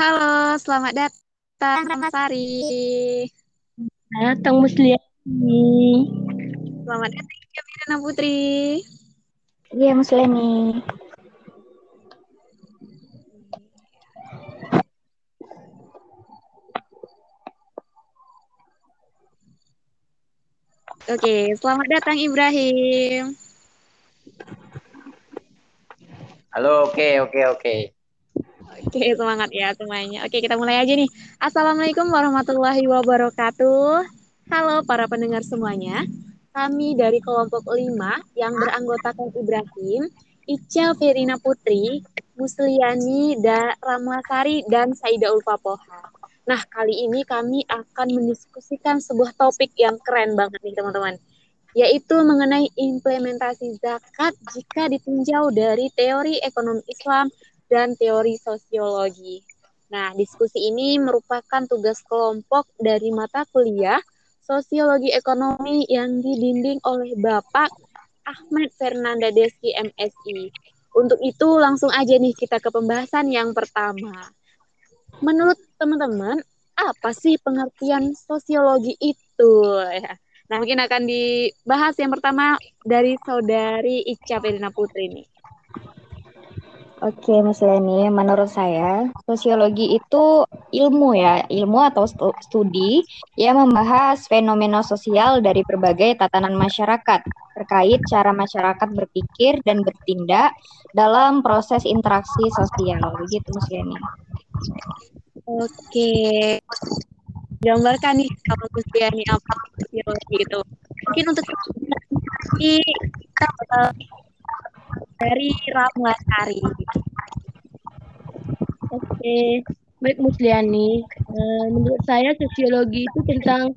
Halo, selamat datang Sari. Datang Musliani. Selamat datang Mirna Putri. Iya Musliani. Oke, selamat datang Ibrahim. Halo, oke, oke, oke. Oke, semangat ya semuanya. Oke, kita mulai aja nih. Assalamualaikum warahmatullahi wabarakatuh. Halo para pendengar semuanya. Kami dari kelompok 5 yang beranggotakan Ibrahim, Ica Verina Putri, Musliani, da Ramasari, dan Saida Ulfapoha. Nah, kali ini kami akan mendiskusikan sebuah topik yang keren banget nih teman-teman, yaitu mengenai implementasi zakat jika ditinjau dari teori ekonomi Islam dan teori sosiologi. Nah, diskusi ini merupakan tugas kelompok dari mata kuliah Sosiologi Ekonomi yang dibimbing oleh Bapak Ahmad Fernanda Deski MSI. Untuk itu langsung aja nih kita ke pembahasan yang pertama. Menurut teman-teman, apa sih pengertian sosiologi itu? Nah, mungkin akan dibahas yang pertama dari saudari Ica Perina Putri nih. Oke, Mas Leni, menurut saya sosiologi itu ilmu ya, ilmu atau studi yang membahas fenomena sosial dari berbagai tatanan masyarakat terkait cara masyarakat berpikir dan bertindak dalam proses interaksi sosial. Begitu, Mas Leni. Oke. Gambarkan nih kalau Leni apa sosiologi itu. Mungkin untuk kita dari Ramla Sari. Oke, baik Musliani. Uh, menurut saya sosiologi itu tentang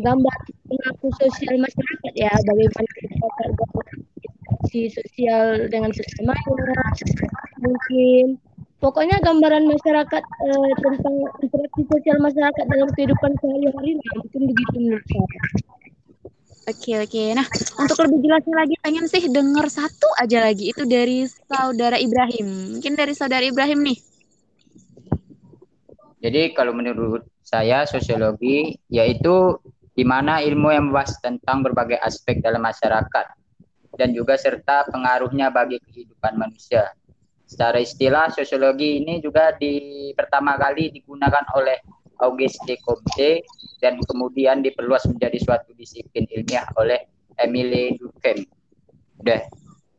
gambar pengaku sosial masyarakat ya, bagaimana kita si sosial dengan sesama mungkin pokoknya gambaran masyarakat uh, tentang interaksi sosial masyarakat dalam kehidupan sehari-hari mungkin begitu menurut saya. Oke oke. Nah untuk lebih jelasnya lagi pengen sih dengar satu aja lagi itu dari saudara Ibrahim. Mungkin dari saudara Ibrahim nih. Jadi kalau menurut saya sosiologi yaitu di mana ilmu yang membahas tentang berbagai aspek dalam masyarakat dan juga serta pengaruhnya bagi kehidupan manusia. Secara istilah sosiologi ini juga di pertama kali digunakan oleh Auguste Comte dan kemudian diperluas menjadi suatu disiplin ilmiah oleh Emile Durkheim. Udah,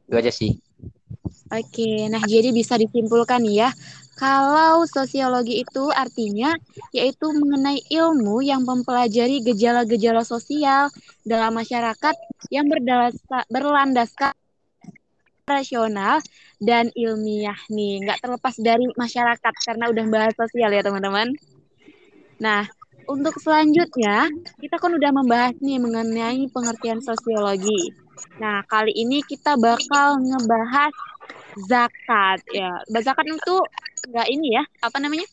itu aja sih. Oke, nah jadi bisa disimpulkan ya, kalau sosiologi itu artinya yaitu mengenai ilmu yang mempelajari gejala-gejala sosial dalam masyarakat yang berlandaskan rasional dan ilmiah nih, nggak terlepas dari masyarakat karena udah bahas sosial ya teman-teman. Nah, untuk selanjutnya, kita kan udah membahas nih mengenai pengertian sosiologi. Nah, kali ini kita bakal ngebahas zakat ya. Zakat itu nggak ini ya, apa namanya?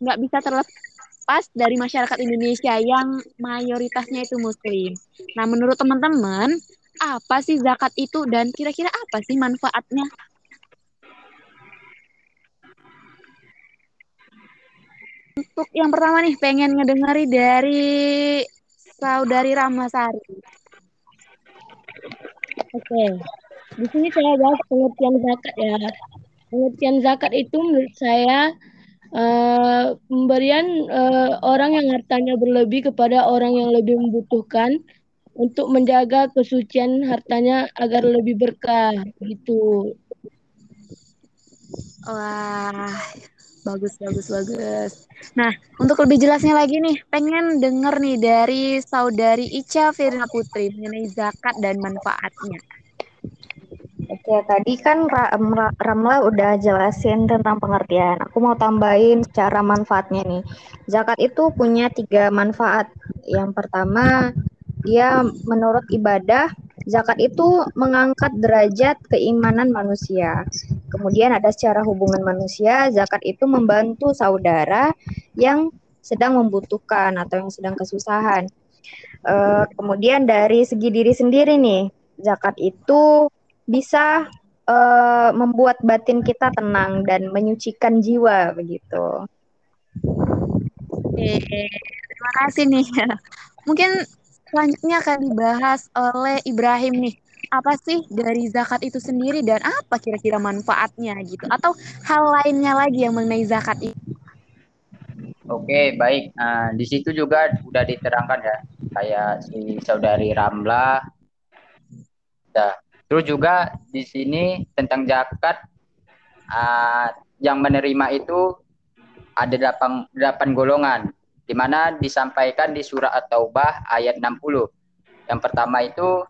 Nggak bisa terlepas dari masyarakat Indonesia yang mayoritasnya itu muslim. Nah, menurut teman-teman, apa sih zakat itu dan kira-kira apa sih manfaatnya? Untuk yang pertama nih, pengen ngedengari dari saudari Ramasari. Oke, di sini saya bahas pengertian zakat ya. Pengertian zakat itu menurut saya uh, pemberian uh, orang yang hartanya berlebih kepada orang yang lebih membutuhkan untuk menjaga kesucian hartanya agar lebih berkah gitu. Wah, Bagus, bagus, bagus. Nah, untuk lebih jelasnya lagi nih, pengen denger nih dari saudari Ica Firna Putri mengenai zakat dan manfaatnya. Oke, tadi kan Ramla udah jelasin tentang pengertian. Aku mau tambahin secara manfaatnya nih. Zakat itu punya tiga manfaat. Yang pertama, dia menurut ibadah Zakat itu mengangkat derajat keimanan manusia. Kemudian ada secara hubungan manusia, zakat itu membantu saudara yang sedang membutuhkan atau yang sedang kesusahan. Uh, kemudian dari segi diri sendiri nih, zakat itu bisa uh, membuat batin kita tenang dan menyucikan jiwa begitu. Oke, terima kasih nih. Mungkin selanjutnya akan dibahas oleh Ibrahim nih. Apa sih dari zakat itu sendiri dan apa kira-kira manfaatnya gitu? Atau hal lainnya lagi yang mengenai zakat itu? Oke, baik. Nah, di situ juga sudah diterangkan ya, kayak si saudari Ramla. Nah, terus juga di sini tentang zakat uh, yang menerima itu ada delapan, delapan golongan, di mana disampaikan di surah At-Taubah ayat 60. Yang pertama itu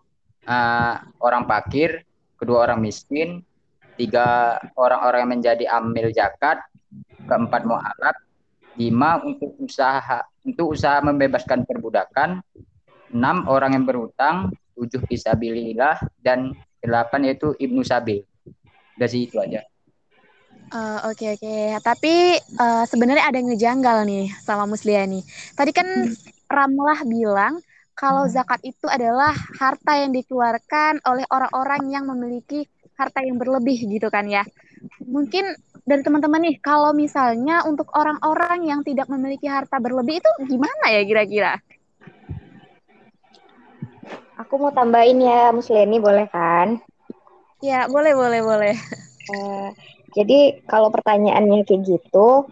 uh, orang fakir, kedua orang miskin, tiga orang-orang yang menjadi amil zakat, keempat mu'alaf, lima untuk usaha untuk usaha membebaskan perbudakan, enam orang yang berhutang, tujuh fisabilillah dan delapan yaitu ibnu sabil. Dari itu aja. Uh, Oke okay, oke, okay. tapi uh, sebenarnya ada yang ngejanggal nih sama Musliani. Tadi kan Ramlah bilang kalau zakat itu adalah harta yang dikeluarkan oleh orang-orang yang memiliki harta yang berlebih gitu kan ya. Mungkin dari teman-teman nih, kalau misalnya untuk orang-orang yang tidak memiliki harta berlebih itu gimana ya kira-kira? Aku mau tambahin ya, Musliani boleh kan? Ya, boleh, boleh, boleh. Uh, jadi kalau pertanyaannya kayak gitu,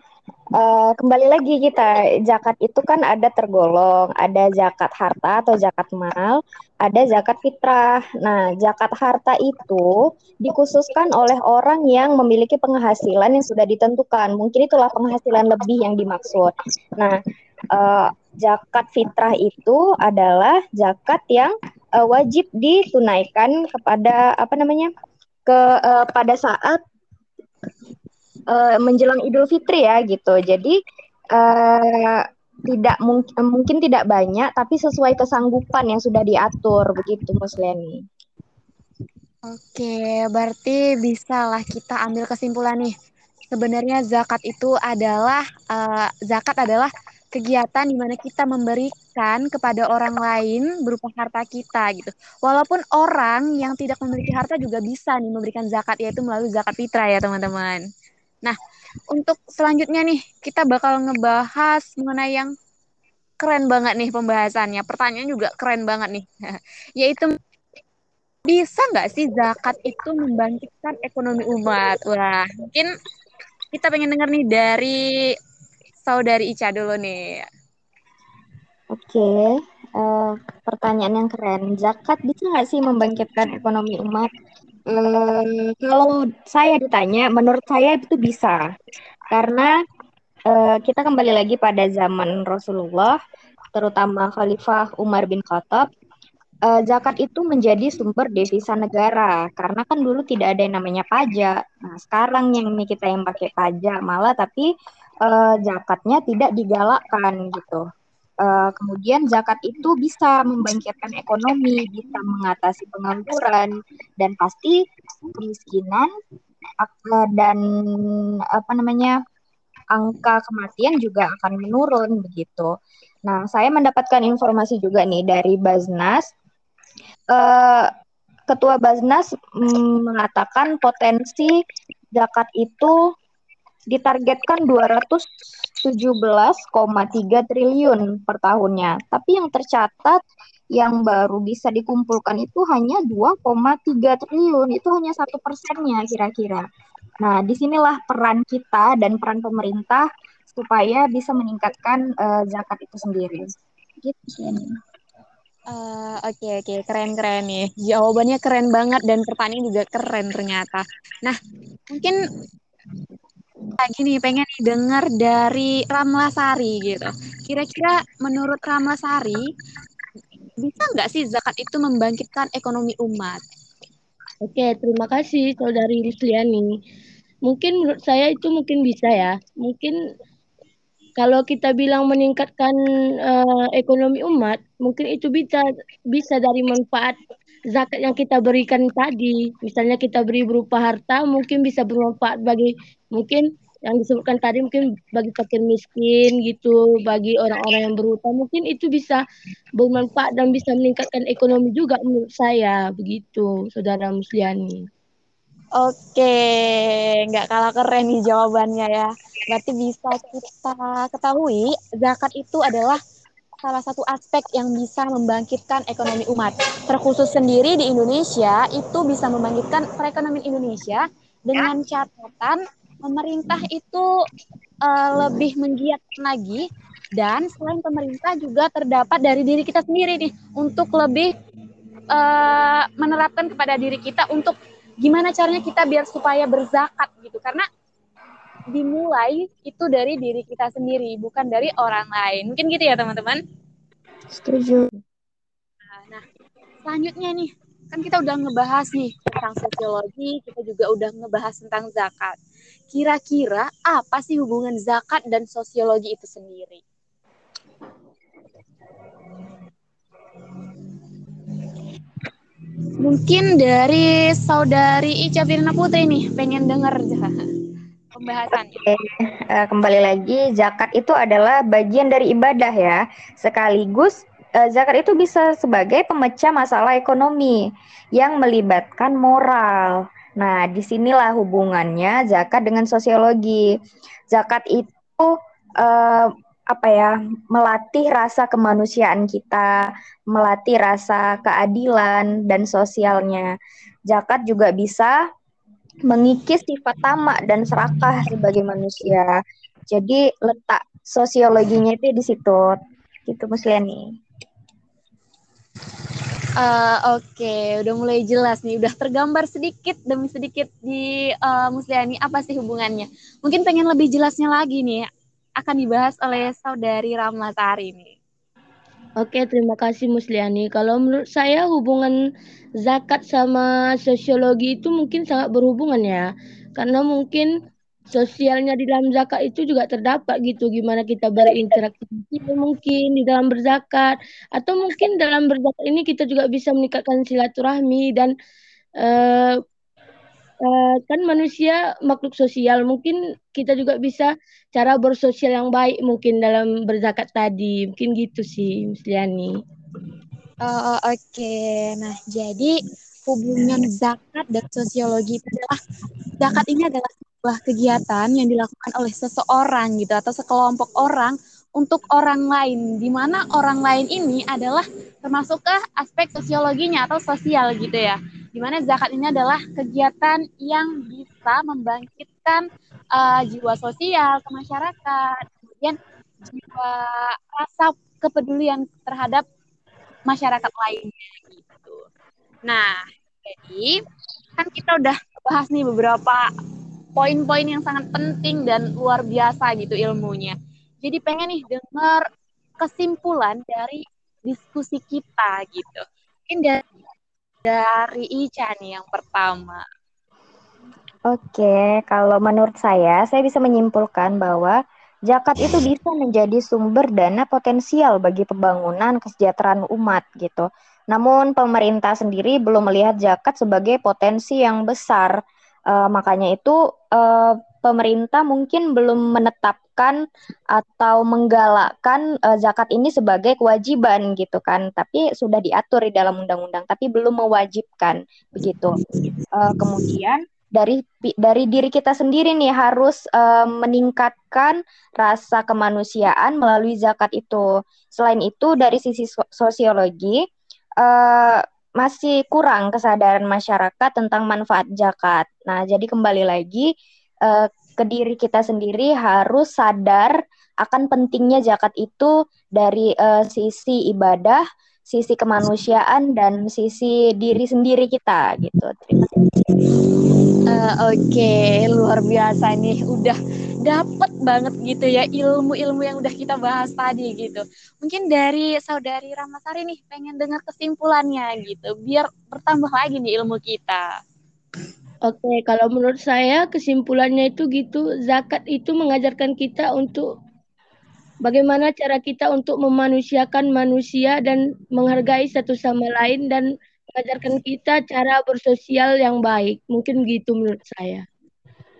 uh, kembali lagi kita zakat itu kan ada tergolong, ada zakat harta atau zakat mal, ada zakat fitrah. Nah, zakat harta itu dikhususkan oleh orang yang memiliki penghasilan yang sudah ditentukan. Mungkin itulah penghasilan lebih yang dimaksud. Nah, uh, zakat fitrah itu adalah zakat yang uh, wajib ditunaikan kepada apa namanya? ke uh, pada saat uh, menjelang Idul Fitri ya gitu. Jadi uh, tidak mungkin mungkin tidak banyak tapi sesuai kesanggupan yang sudah diatur begitu Musleni. Oke, berarti bisalah kita ambil kesimpulan nih. Sebenarnya zakat itu adalah uh, zakat adalah kegiatan di mana kita memberikan kepada orang lain berupa harta kita gitu. Walaupun orang yang tidak memiliki harta juga bisa nih memberikan zakat yaitu melalui zakat fitrah ya teman-teman. Nah, untuk selanjutnya nih, kita bakal ngebahas mengenai yang keren banget nih pembahasannya. Pertanyaan juga keren banget nih. Yaitu, bisa nggak sih zakat itu membangkitkan ekonomi umat? Wah, mungkin kita pengen dengar nih dari saudari Ica dulu nih. Oke, uh, pertanyaan yang keren. Zakat bisa nggak sih membangkitkan ekonomi umat? Uh, kalau saya ditanya, menurut saya itu bisa. Karena uh, kita kembali lagi pada zaman Rasulullah, terutama Khalifah Umar bin Khattab, uh, zakat itu menjadi sumber devisa negara. Karena kan dulu tidak ada yang namanya pajak. Nah, sekarang yang kita yang pakai pajak malah, tapi uh, zakatnya tidak digalakkan gitu. Uh, kemudian zakat itu bisa membangkitkan ekonomi, bisa mengatasi pengangguran, dan pasti kemiskinan dan apa namanya angka kematian juga akan menurun begitu. Nah, saya mendapatkan informasi juga nih dari Baznas. Uh, Ketua Baznas mm, mengatakan potensi zakat itu ditargetkan 217,3 triliun per tahunnya. Tapi yang tercatat yang baru bisa dikumpulkan itu hanya 2,3 triliun. Itu hanya satu persennya kira-kira. Nah, di sinilah peran kita dan peran pemerintah supaya bisa meningkatkan uh, zakat itu sendiri. Gitu. Uh, Oke okay, oke okay. keren keren nih jawabannya keren banget dan pertanyaan juga keren ternyata. Nah mungkin lagi nih pengen dengar dari Ramlasari gitu. Kira-kira menurut Ramlasari bisa nggak sih zakat itu membangkitkan ekonomi umat? Oke, terima kasih saudari Risliani. Mungkin menurut saya itu mungkin bisa ya. Mungkin kalau kita bilang meningkatkan uh, ekonomi umat, mungkin itu bisa bisa dari manfaat zakat yang kita berikan tadi. Misalnya kita beri berupa harta, mungkin bisa bermanfaat bagi mungkin yang disebutkan tadi mungkin bagi fakir miskin gitu, bagi orang-orang yang berhutang mungkin itu bisa bermanfaat dan bisa meningkatkan ekonomi juga menurut saya begitu, Saudara Musliani. Oke, nggak kalah keren nih jawabannya ya. Berarti bisa kita ketahui zakat itu adalah salah satu aspek yang bisa membangkitkan ekonomi umat. Terkhusus sendiri di Indonesia itu bisa membangkitkan perekonomian Indonesia dengan catatan pemerintah itu uh, lebih menggiatkan lagi dan selain pemerintah juga terdapat dari diri kita sendiri nih untuk lebih uh, menerapkan kepada diri kita untuk gimana caranya kita biar supaya berzakat gitu karena dimulai itu dari diri kita sendiri bukan dari orang lain. Mungkin gitu ya teman-teman? Setuju. Nah selanjutnya nih kan kita udah ngebahas nih tentang sosiologi kita juga udah ngebahas tentang zakat. Kira-kira apa sih hubungan zakat dan sosiologi itu sendiri? Mungkin dari saudari Ica Firna Putri nih, pengen denger pembahasannya. Uh, kembali lagi, zakat itu adalah bagian dari ibadah ya. Sekaligus uh, zakat itu bisa sebagai pemecah masalah ekonomi yang melibatkan moral. Nah, di sinilah hubungannya zakat dengan sosiologi. Zakat itu uh, apa ya melatih rasa kemanusiaan kita, melatih rasa keadilan dan sosialnya. Zakat juga bisa mengikis sifat tamak dan serakah sebagai manusia. Jadi letak sosiologinya itu di situ. Gitu Musliani. Uh, Oke, okay. udah mulai jelas nih, udah tergambar sedikit demi sedikit di uh, Musliani apa sih hubungannya. Mungkin pengen lebih jelasnya lagi nih, akan dibahas oleh saudari Ramlatari ini. Oke, terima kasih Musliani. Kalau menurut saya hubungan zakat sama sosiologi itu mungkin sangat berhubungan ya. Karena mungkin sosialnya di dalam zakat itu juga terdapat gitu gimana kita berinteraksi mungkin di dalam berzakat atau mungkin dalam berzakat ini kita juga bisa meningkatkan silaturahmi dan uh, uh, kan manusia makhluk sosial mungkin kita juga bisa cara bersosial yang baik mungkin dalam berzakat tadi mungkin gitu sih Musliani. Uh, Oke, okay. nah jadi hubungan zakat dan sosiologi itu adalah zakat ini adalah sebuah kegiatan yang dilakukan oleh seseorang gitu atau sekelompok orang untuk orang lain, di mana orang lain ini adalah termasuk ke aspek sosiologinya atau sosial gitu ya di mana zakat ini adalah kegiatan yang bisa membangkitkan uh, jiwa sosial ke masyarakat, kemudian jiwa rasa kepedulian terhadap masyarakat lainnya gitu. Nah, jadi kan kita udah bahas nih beberapa poin-poin yang sangat penting dan luar biasa gitu ilmunya. Jadi pengen nih dengar kesimpulan dari diskusi kita gitu. Mungkin dari Ica nih yang pertama. Oke, kalau menurut saya, saya bisa menyimpulkan bahwa zakat itu bisa menjadi sumber dana potensial bagi pembangunan kesejahteraan umat gitu. Namun pemerintah sendiri belum melihat zakat sebagai potensi yang besar. Uh, makanya itu uh, pemerintah mungkin belum menetapkan atau menggalakkan uh, zakat ini sebagai kewajiban gitu kan. Tapi sudah diatur di dalam undang-undang tapi belum mewajibkan begitu. Uh, kemudian dari dari diri kita sendiri nih harus uh, meningkatkan rasa kemanusiaan melalui zakat itu. Selain itu dari sisi sosiologi uh, masih kurang kesadaran masyarakat tentang manfaat zakat. Nah, jadi kembali lagi uh, ke diri kita sendiri harus sadar akan pentingnya zakat itu dari uh, sisi ibadah, sisi kemanusiaan dan sisi diri sendiri kita gitu. Terima kasih. Uh, Oke, okay. luar biasa nih, udah dapet banget gitu ya ilmu-ilmu yang udah kita bahas tadi gitu. Mungkin dari saudari Ramasari nih pengen dengar kesimpulannya gitu, biar bertambah lagi nih ilmu kita. Oke, kalau menurut saya kesimpulannya itu gitu, zakat itu mengajarkan kita untuk bagaimana cara kita untuk memanusiakan manusia dan menghargai satu sama lain dan mengajarkan kita cara bersosial yang baik. Mungkin gitu menurut saya.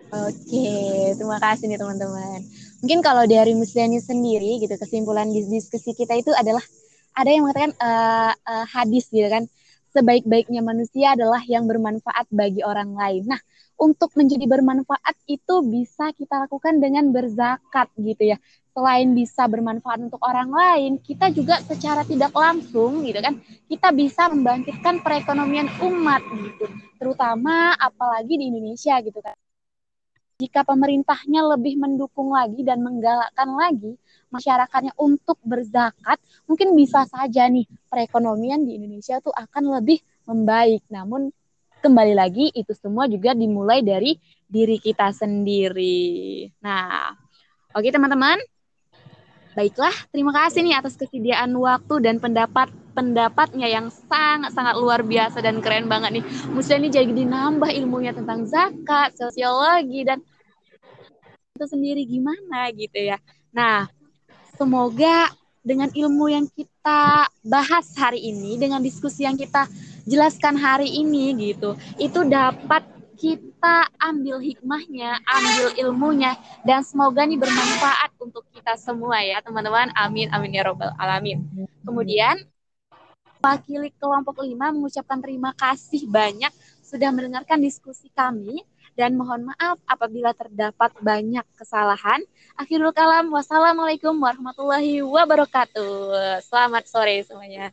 Oke, terima kasih nih teman-teman. Mungkin kalau dari Musliani sendiri gitu, kesimpulan diskusi kita itu adalah ada yang mengatakan uh, uh, hadis gitu kan, sebaik-baiknya manusia adalah yang bermanfaat bagi orang lain. Nah, untuk menjadi bermanfaat itu bisa kita lakukan dengan berzakat gitu ya. Selain bisa bermanfaat untuk orang lain, kita juga secara tidak langsung gitu kan, kita bisa membangkitkan perekonomian umat gitu. Terutama apalagi di Indonesia gitu kan. Jika pemerintahnya lebih mendukung lagi dan menggalakkan lagi masyarakatnya untuk berzakat, mungkin bisa saja nih perekonomian di Indonesia tuh akan lebih membaik. Namun kembali lagi itu semua juga dimulai dari diri kita sendiri. Nah, oke teman-teman. Baiklah, terima kasih nih atas kesediaan waktu dan pendapat pendapatnya yang sangat-sangat luar biasa dan keren banget nih. Musya ini jadi nambah ilmunya tentang zakat, sosiologi dan itu sendiri gimana gitu ya. Nah, Semoga dengan ilmu yang kita bahas hari ini, dengan diskusi yang kita jelaskan hari ini gitu, itu dapat kita ambil hikmahnya, ambil ilmunya, dan semoga nih bermanfaat untuk kita semua ya teman-teman. Amin, amin ya robbal alamin. Kemudian, wakili kelompok lima mengucapkan terima kasih banyak sudah mendengarkan diskusi kami dan mohon maaf apabila terdapat banyak kesalahan. Akhirul kalam, wassalamualaikum warahmatullahi wabarakatuh. Selamat sore semuanya.